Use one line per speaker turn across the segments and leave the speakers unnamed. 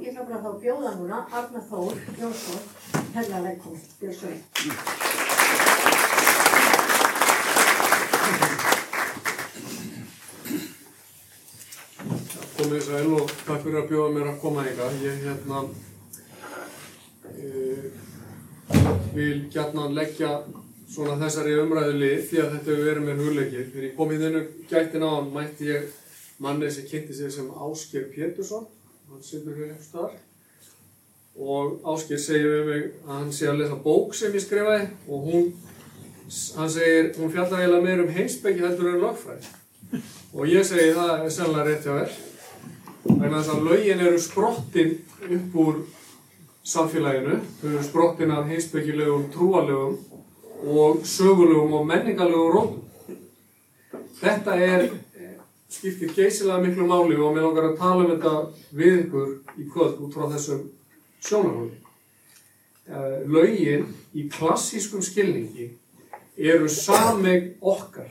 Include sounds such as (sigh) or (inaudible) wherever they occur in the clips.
Ég ætla bara að fá bjóða núna, Arna Þór Jónsson, hella velkomin, Björnsson.
komið sæl og takk fyrir að bjóða mér að koma ykkar. Ég hérna uh, vil gætna leggja svona þessari umræðu lið því að þetta hefur verið mér hugleikið. Þegar ég kom í þennu gættin á hann mætti ég manni sem kynnti sig sem Ásker Pétursson, hann situr hér einhvers staðar. Og Ásker segir við mig að hann sé að lesa bók sem ég skrifaði og hún, hann segir, hún fjallar eiginlega meir um heimsbyggi heldur en lögfræði. Og ég segi það er sannlega rétt hjá þér. Vegna þess að lögin eru sprottin upp úr samfélaginu. Þau eru sprottin af heimsbyggilegum trúalegum og sögulegum og menningalegum rótum. Þetta er, skiptir geysilega miklu máli og mér langar að tala um þetta við ykkur í kvöld út frá þessum sjónarhóli. Lögin í klassískum skilningi eru sameg okkar.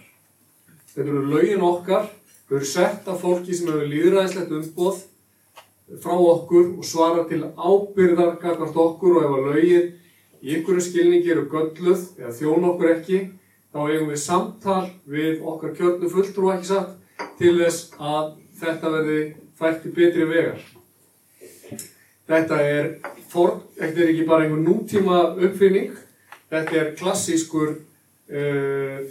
Þetta eru lögin okkar, þau eru sett af fólki sem hefur líðræðislegt umboð frá okkur og svara til ábyrðar gagvart okkur og ef að lögin í einhverju skilningi eru gölluð eða þjón okkur ekki, þá eigum við samtal við okkar kjörnu fulltrú ekki satt til þess að þetta verði fært til betri vegar. Þetta er, for, þetta er ekki bara einhver nútíma uppfinning, þetta er klassískur uh,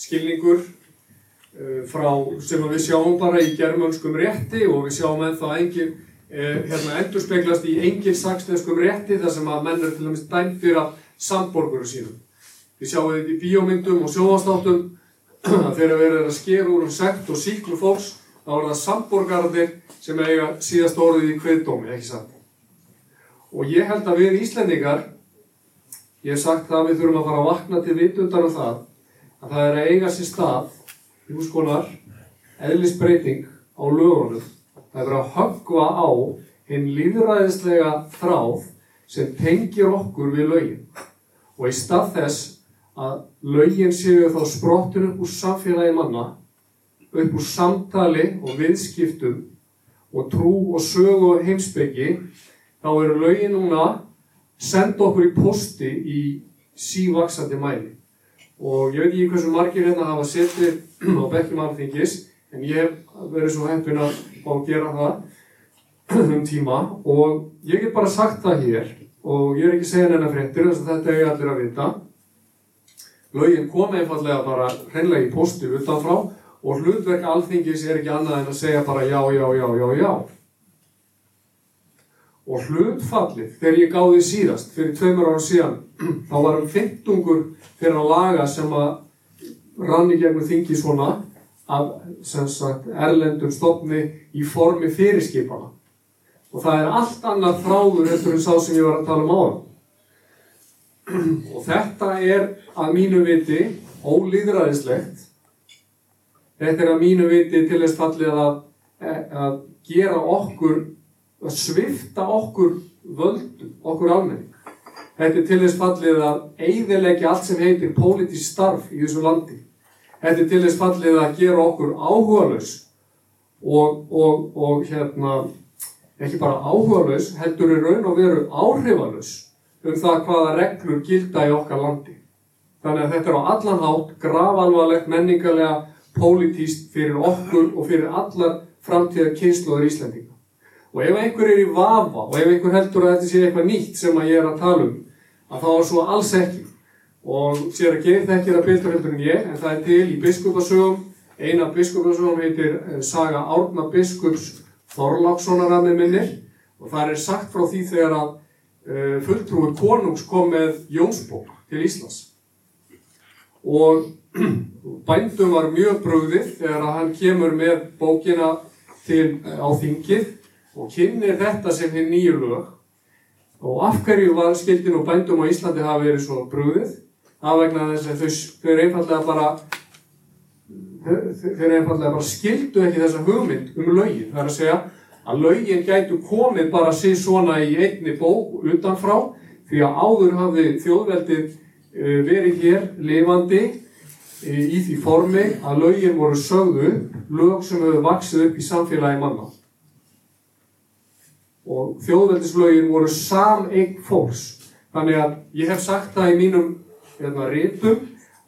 skilningur uh, frá, sem við sjáum bara í germönskum rétti og við sjáum ennþá engin, uh, hérna endurspeglast í engin saksneskum rétti þar sem að menn eru til dæmis dæmtir af samborguru sínum. Við sjáum þetta í bíómyndum og sjóastáttum að þegar við erum að skera úr um sekt og síklu fólks þá er það samborgarðir sem eiga síðast orðið í kveðdómi, ekki satt. Og ég held að við Íslendingar, ég hef sagt það að við þurfum að fara að vakna til vitundar um það, að það er að eiga sér stað, einhvers konar, eðlisbreyting á lögunum. Það er að höggva á hinn líðræðislega þráð sem tengir okkur við lögin. Og í stað þess að lögin séu þá sprottin upp úr samfélagi manna, upp úr samtali og viðskiptum og trú og sögu og heimsbyggi, þá eru lögin núna senda okkur í posti í sívaksandi mæli. Og ég veit ekki hversu margir hérna hafa setið á bekkjum alþingis, en ég hef verið svo heppin að fá að gera það um tíma og ég get bara sagt það hér og ég er ekki að segja neina fréttir þess að þetta er allir að vita. Lögin kom einfallega bara hreinlega í posti utanfrá og hlutverk alþingis er ekki annað en að segja bara já, já, já, já, já. Og hlutfallið, þegar ég gáði síðast, fyrir tveimur ára síðan, (clears throat) þá var um fyntungur fyrir að laga sem að rann í gegnum þingi svona af sagt, erlendum stofni í formi fyrirskipana. Og það er allt annað þráður eftir en sá sem ég var að tala um áður. Og þetta er að mínu viti ólýðræðislegt. Þetta er að mínu viti til þess fallið að, að gera okkur að svifta okkur völdum, okkur almenning. Þetta er til þess fallið að eigðilegja allt sem heitir pólitísk starf í þessu landi. Þetta er til þess fallið að gera okkur áhugaðlaus og, og, og hérna, ekki bara áhugaðlaus, heldur í raun og veru áhrifalaus um það hvaða reglur gilda í okkar landi. Þannig að þetta er á allan hátt grafalvarlegt menningarlega pólitíst fyrir okkur og fyrir allar framtíðar kynsluður Íslandinga. Og ef einhver er í vafa og ef einhver heldur að þetta sé eitthvað nýtt sem að ég er að tala um, að þá er svo alls ekki. Og sér að gerir þekkir að betur heldur en ég, en það er til í biskupasögum. Eina biskupasögum heitir Saga Árna biskups Þorlákssonar að með minnir. Og það er sagt frá því þegar að fulltrúi konungs kom með Jónsbók til Íslands. Og (clears throat) bændum var mjög bröðið þegar að hann kemur með bókina til, uh, á þingið og kynir þetta sem hinn nýju lög. Og af hverju var skildin og bændum á Íslandi hafa verið svo brúðið af vegna þess að þau, þau er einfallega bara þau er einfallega bara skildu ekki þessa hugmynd um lögin. Það er að segja að lögin gætu komið bara sér svona í einni bók utanfrá því að áður hafði þjóðveldið verið hér lifandi í því formi að lögin voru sögðu lög sem hefur vaksið upp í samfélagi manna og þjóðveldislögin voru sameign fólks. Þannig að ég hef sagt það í mínum hérna, rítum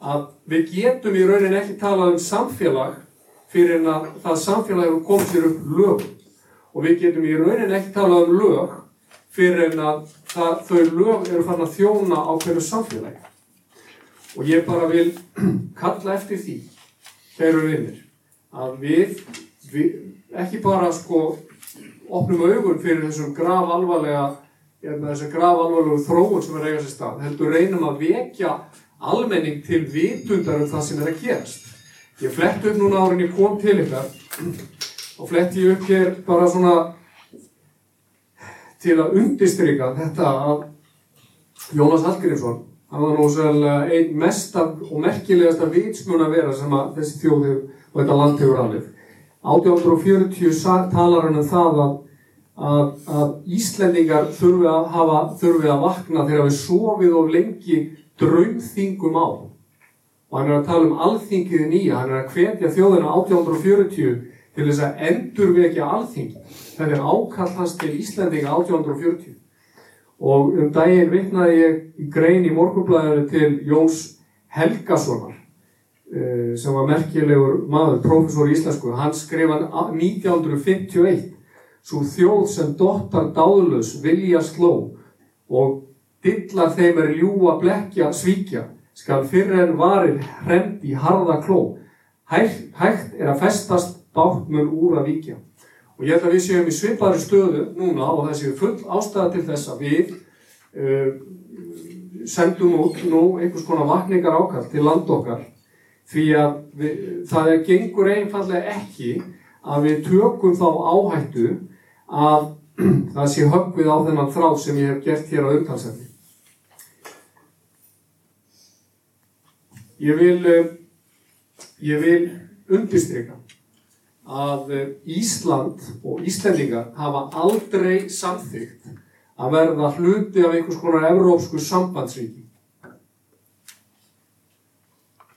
að við getum í raunin ekki talað um samfélag fyrir en að það samfélag hefur komið sér upp lög. Og við getum í raunin ekki talað um lög fyrir en að það, þau lög eru fann að þjóna á hverju samfélagi. Og ég bara vil (clears throat) kalla eftir því, þeirru vinnir, að við, við ekki bara sko opnum augun fyrir þessum graf alvarlega, þessu graf alvarlegu þróun sem er eiga sér stað, heldur reynum að vekja almenning til vitundar um það sem er að gerast. Ég flett upp núna árin ég kom til ykkar (clears throat) og flett ég upp hér bara svona til að undistrykka þetta að Jónas Hallgrímsson hann var svolítið einn mesta og merkilegasta vitsmun að vera sem að þessi þjóði og þetta land hefur alveg. 1840 talar hann um það að, að, að Íslendingar þurfi að, hafa, þurfi að vakna þegar við sofið of lengi draumþingum á. Og hann er að tala um alþingið nýja, hann er að hvetja þjóðina 1840 til þess að endurvekja alþingi. Þetta er ákall hans til Íslendinga 1840. Og um daginn vitnaði ég grein í morgunblæðinu til Jóns Helgasonar eh, sem var merkilegur maður, profesor í íslensku. Hann skrifa 1951 svo þjóð sem dottar dáðlös vilja sló og dillar þeim er ljúa blekja svíkja skal fyrir en varir hrend í harða kló. Hægt er að festast bátmun úr að víkja. Og ég held að við séum í svipaðri stöðu núna og það séu full ástæða til þess að við uh, sendum út nú einhvers konar vakningar ákall til land okkar því að við, það er gengur einfallega ekki að við tökum þá áhættu að (clears throat) það sé höggvið á þennan þráð sem ég hef gert hér á umtalsefni. Ég vil, ég vil undirstryka að Ísland og Íslendingar hafa aldrei samþygt að verða hluti af einhvers konar evrópsku sambandsríki.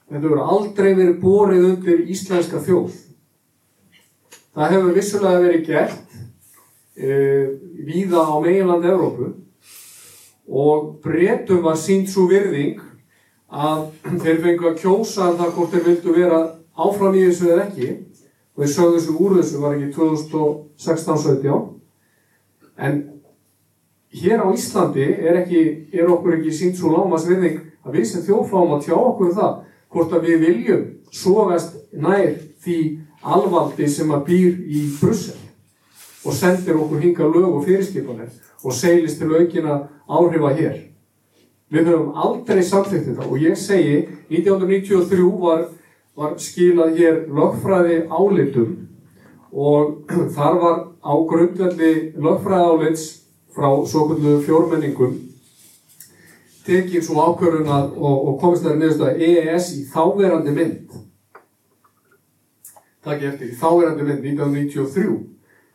Þetta verður aldrei verið borið undir íslenska þjóð. Það hefur vissulega verið gert e, víða á meginlandi Evrópu og breytum var sínt svo virðing að þeir fengu að kjósa það hvort þeir vildu vera áfram í þessu eða ekki og þeir sögðu þessu úr þessu var ekki 2016-17 en hér á Íslandi er, ekki, er okkur ekki sínt svo lámas virðing að við sem þjófáum að tjá okkur um það hvort að við viljum sógast nær því alvaldi sem að býr í Brussel og sendir okkur hinga lög og fyrirskipanir og seilist til aukina áhrifa hér. Við höfum aldrei samþýtt þetta og ég segi 1993 var, var skilað hér lögfræði álitum og (clears throat) þar var á grundvelli lögfræði álits frá svo kvöldu fjórmenningum tekið svo ákvörðun að og, og komist það nefnst að EES í þáverandi mynd. Takk ég eftir, í þáverandi mynd 1993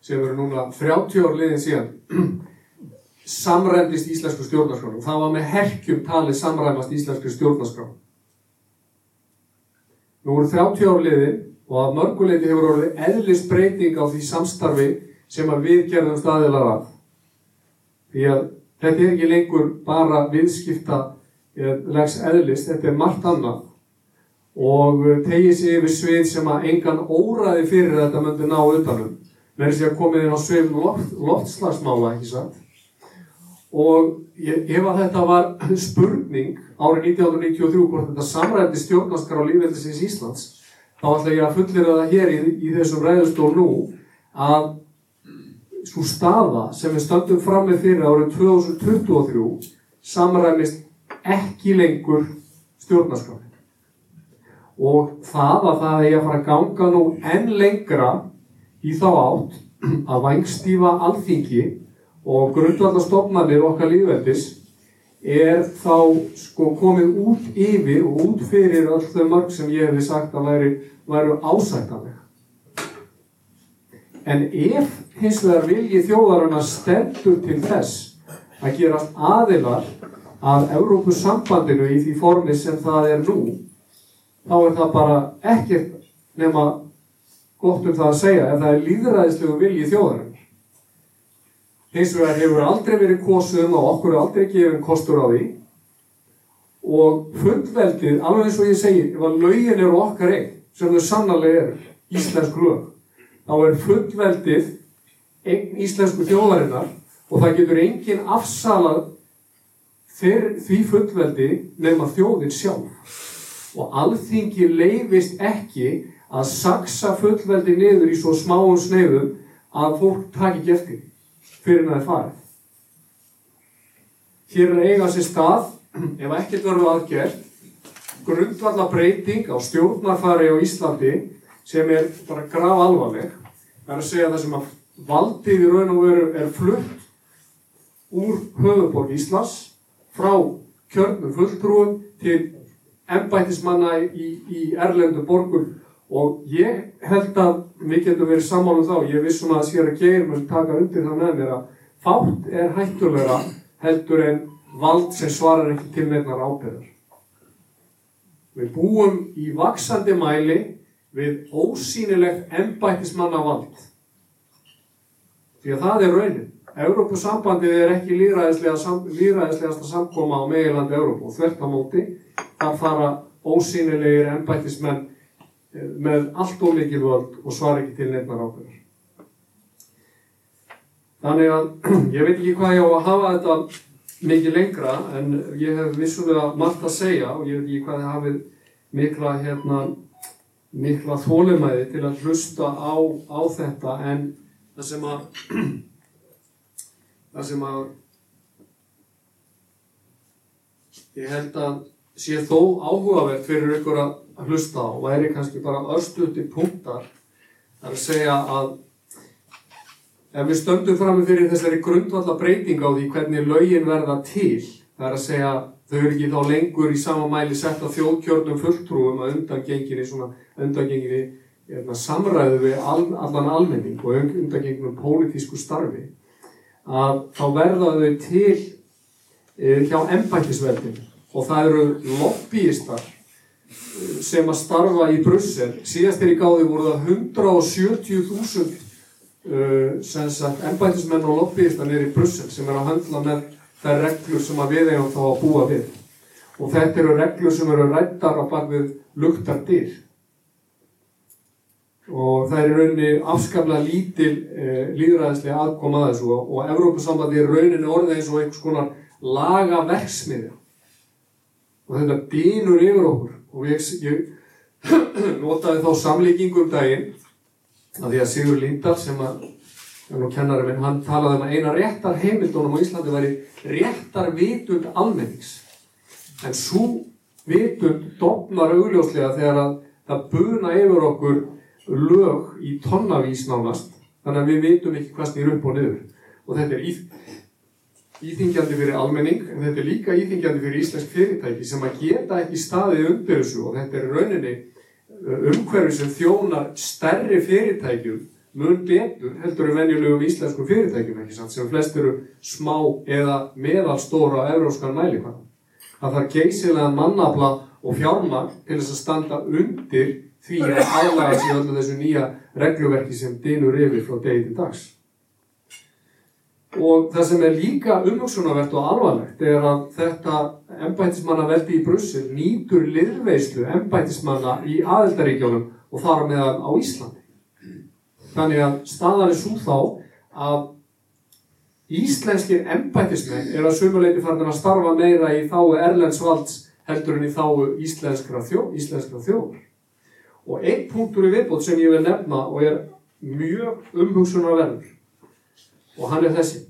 sem eru núna 30 ár liðin síðan (clears throat) samræmdist íslensku stjórnarskrán og það var með herkjum talið samræmast íslensku stjórnarskrán nú eru 30 ár liðin og að mörguleiti hefur orðið eðlist breyting á því samstarfi sem að við gerðum staðilar af því að Þetta er ekki lengur bara viðskipta legs eðlist, þetta er margt annað og tegið sér yfir svið sem að engan óraði fyrir þetta myndi ná utanum. Verður sér að komið inn á svið loft, loftslagsmála, ekki satt? Og ef að þetta var spurning árið 1993 hvort þetta samrændi stjórnaskar á lífveldisins Íslands, þá ætla ég að fullera það hér í, í þessum ræðustól nú að svo staða sem við stöndum fram með fyrir árið 2023 samræmist ekki lengur stjórnarskapin. Og það að það er að fara að ganga nú enn lengra í þá átt að vangstífa alþingi og grundvallarstofnarnir okkar lífveldis er þá sko komið út yfir og út fyrir öll þau mörg sem ég hefði sagt að væri, væri ásættanlega. En ef hins vegar vilji þjóðarana stendur til þess að gerast aðilar að Európusambandinu í því formi sem það er nú, þá er það bara ekkert nema gott um það að segja ef það er líðræðislegu vilji þjóðarinnar. Hins vegar hefur aldrei verið kosið um og okkur er aldrei gefið kostur á því og fullveldið, alveg eins og ég segi, ef að lögin eru okkar einn, sem þau sannarlega eru, íslensk lög, þá er fullveldið einn íslensku þjóðarinnar og það getur enginn afsalað því fullveldi nefn að þjóðin sjálf. Og alþingi leifist ekki að saksa fullveldi niður í svo smáum sneiðum að fólk taki ekki fyrir það er farið. Hér er eiga sér stað, (clears throat) ef ekkert verður aðgert, grundvalla breyting á stjórnarfari á Íslandi sem er bara graf alvarleg. Það er að segja það sem að valdið í raun og veru er flutt úr höfuborg Íslands frá kjörnum fulltrúum til ennbættismanna í, í erlendu borgum og ég held að við getum verið sammálu um þá, ég vissum að sér að geir mér taka undir það með mér að fátt er hættulega heldur en vald sem svarar ekki til nefnar ábyrðar. Við búum í vaksandi mæli við ósýnilegt ennbættismanna vald. Því að það er raunin. Európusambandið er ekki líðræðislegasta samkoma á meilandi Európu og þvert á móti þar fara ósýnilegir ennbættismenn með allt og mikið völd og svara ekki til nefnar ábyrðar. Þannig að (clears throat) ég veit ekki hvað ég á að hafa þetta mikið lengra en ég hef vissulega margt að segja og ég veit ekki hvað þið hafið mikla, hérna, mikla þólumæði til að hlusta á, á þetta en það sem að (clears throat) það sem að ég held að sé þó áhugavert fyrir ykkur að hlusta og væri kannski bara örstuðti punktar. Þar að segja að ef við stöndum fram fyrir þessari grundvalla breyting á því hvernig lögin verða til það er að segja þau eru ekki þá lengur í sama mæli sett að þjóðkjörnum fulltrúum að undangenginni undangenginni hérna, samræðu við all, allan almenning og undangenginum pólitísku starfi að þá verða þau til e, hjá embættisveldinu og það eru lobbyistar e, sem að starfa í Brussel. Síðast er í gáði voru það 170.000 uh, embættismenn og lobbyistar nýri í Brussel sem er að handla með þær reglur sem að við eigum þá að búa við. Og þetta eru reglur sem eru rættar á bakvið luktar dyr og það er rauninni afskaplega lítil eh, líðræðislega aðkoma að þessu og Evrópussambandi er rauninni orðið eins og einhvers konar laga verksmiðja og þetta dýnur yfir okkur. Og ég, ég (clears throat) notaði þá samlíkingu um daginn að því að Sigur Lindahl sem að minn, hann talaði um að eina réttar heimildunum á Íslandi væri réttar vitund almennings. En svo vitund dopnar augljóslega þegar að það buna yfir okkur lög í tonnavís nánast. Þannig að við veitum ekki hvað snýr upp og niður. Og þetta er íþingjandi fyrir almenning en þetta er líka íþingjandi fyrir íslensk fyrirtæki sem að geta ekki staðið undir þessu og þetta er rauninni uh, umhverfi sem þjónar stærri fyrirtækjum mun betur heldur en venjulegum íslenskum fyrirtækjum ekki sant sem flest eru smá eða meðalstóra á euróskan mælikvæm. Það þarf geysilegan mannabla og fjármagn til þess að standa undir því að aðlæga sér öllu þessu nýja regluverki sem dynur yfir frá degi til dags. Og það sem er líka umhugsunarvert og alvarlegt er að þetta ennbætismanna veldi í Brussel nýtur liðveislu ennbætismanna í aðeldaríkjónum og þar meðan á Íslandi. Þannig að staðan er svo þá að íslenskir ennbætismenn er að sumuleiti farin að starfa meira í þáu erlendsvalds heldur en í þáu íslenskra þjóðar. Og einn punktur í viðbót sem ég vil nefna og er mjög umhugsunarverður og hann er þessi.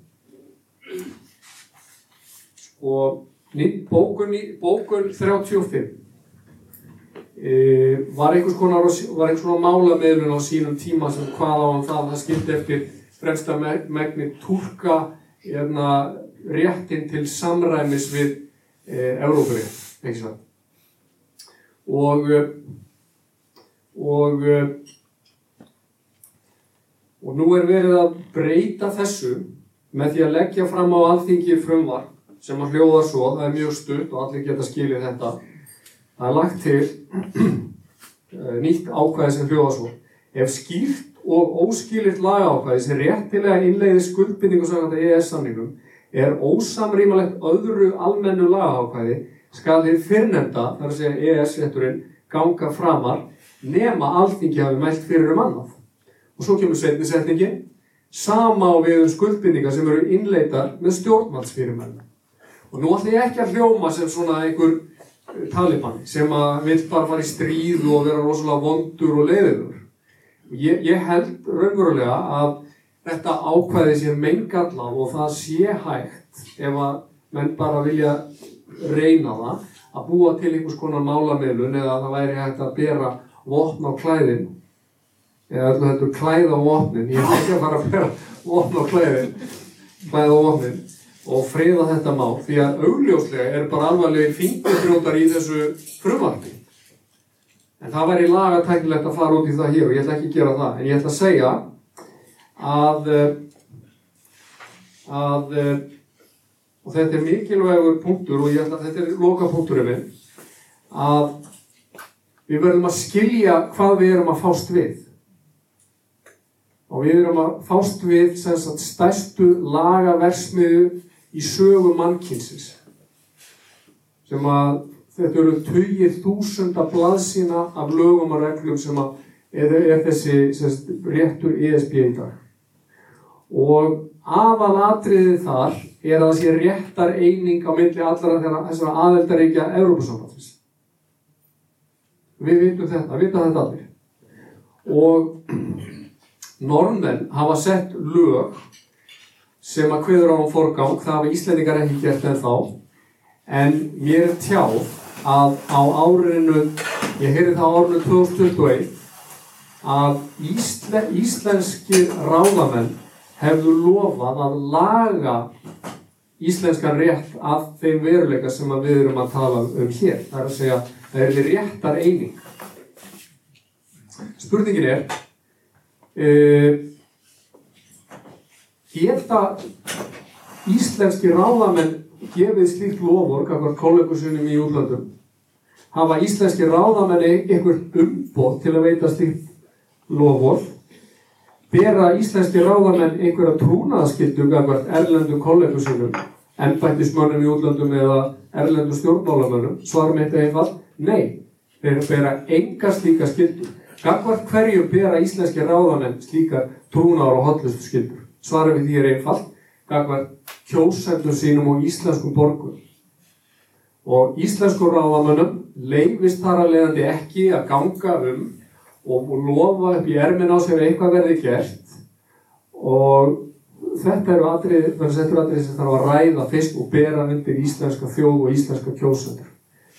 Og bókun, bókun 35 e, var einhvers konar, konar málameðlun á sínum tíma sem hvað á hann það, það skildi eftir fremsta megni tólka hérna, réttin til samræmis við e, svo. Og og, og nú er verið að breyta þessu með því að leggja fram á alþingi frumvar sem að hljóða svo, það er mjög stutt og allir geta skilið þetta. Það er lagt til (clears throat) eh, nýtt ákvæði sem hljóða svo. Ef skýrt og óskilirt lagákvæði sem réttilega innleiði skuldbindingu samkvæmt EES-samningum er ósamrýmalegt öðru almennu lagákvæði skal þér fyrrnefnda, þar að segja EES-rétturinn, ganga framar nema alþingi hafi mælt fyrir um annað. Og svo kemur setni setningi, sama á við um skuldbindingar sem eru innleitar með stjórnvaldsfyrirmennu. Og nú ætlum ég ekki að hljóma sem svona einhver talibanni sem að vil bara fara í stríð og vera rosalega vondur og leiðiður. Ég, ég held raunverulega að þetta ákvæði sé mengallaf og það sé hægt ef að menn bara vilja reyna það að búa til einhvers konar málamilun eða að það væri hægt að bera vopn á klæðin eða öllu heldur klæða á vopnin. Ég er ekki að fara að bera vopn á klæðin klæða á vopnin og friða þetta mál því að augljóslega er bara alvarlega fingurbrjótar í þessu frumarfi en það væri lagatæknilegt að fara út í það hér og ég ætla ekki að gera það. En ég ætla að segja að að og þetta er mikilvægur punktur og ég ætla að þetta er loka punkturinn að við verðum að skilja hvað við erum að fást við og við erum að fást við sagt, stærstu lagaversmiðu í sögu mannkynsins sem að þetta eru tugir þúsunda blaðsína af lögum og reglum sem að er, er þessi sagt, réttur ESB í dag og aðalatriðið þar er að það sé réttar eining á milli allra þessara aðeldaríkja Európa-sambandsins. Við vitum þetta, við vitum þetta allir. Og normenn hafa sett lög sem að hviður á um forgang, það hafa Íslandingar ekki gert en þá, en mér er tjáð að á árinu, ég heyri það á árinu 2021, að Ísle, íslenskir ráðamenn hefðu lofað að laga íslenskan rétt af þeim veruleika sem við erum að tala um hér. Það er að segja að það er réttar eining. Spurningin er, geta íslenski ráðamenn gefið slíkt lofur, kakvar kollegusunum í útlandum, hafa íslenski ráðamenn einhver umboð til að veita slíkt lofur, bera íslenski ráðamenn einhverja trúnaðaskildu gafart erlendu kollegusunum, ennbættismönnum í útlandum eða erlendu stjórnmálamönnum, svarum eitthvað einfalt, nei, þeir bera enga slíka skildu. Gafart hverju bera íslenski ráðamenn slíka trúnaðar og hotlustu skildur? Svarum við því er einfalt, gafart kjósendur sínum og íslenskum borgum. Og íslensku ráðamönnum leifist þar að leiðandi ekki að ganga um og lofa upp í ermin á sér eitthvað verði gert og þetta eru atrið, atrið sem þarf að ræða fyrst og bera undir íslenska þjóð og íslenska kjósendur.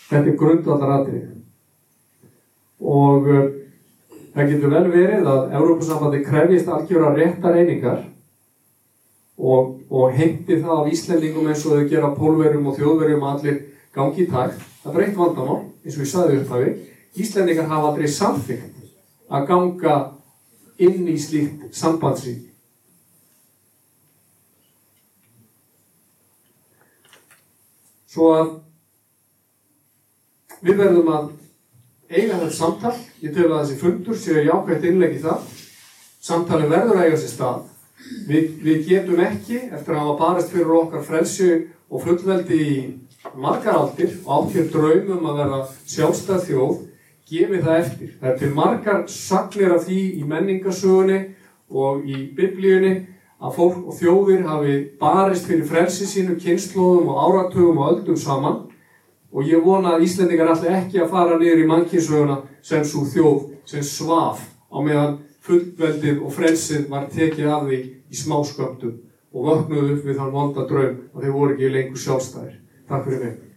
Þetta er grundvallar atrið. Og það getur vel verið að Európa-sambandi krefjist algjöra réttar einingar og, og heimti það af Íslandingum eins og þau gera pólverjum og þjóðverjum allir gangi í takt. Það eitt vandamál, eins og ég saði upp af því. Íslandingar hafa aldrei samþygt að ganga inn í slíkt sambandsrík. Svo að við verðum að eiga þetta samtal, ég tel að þessi fundur séu jákvægt innleg í það, samtali verður að eiga sér stað. Við, við getum ekki, eftir að hafa barist fyrir okkar frelsi og fullveldi í margar aldir og átt hér draumum að vera sjálfstæð þjóð, gefið það eftir. Það er til margar saklir af því í menningasögunni og í biblíunni að fólk og þjóðir hafi barist fyrir frelsi sínu, kynnslóðum og áratugum og öldum saman og ég vona að Íslendingar ætla ekki að fara niður í mannkynsöguna sem svo þjóð sem svaf á meðan fullveldið og frelsið var tekið af því í smásköptum og vöknuðu upp við þann vonda draum og þeir voru ekki lengur sjálfstæðir. Takk fyrir mig.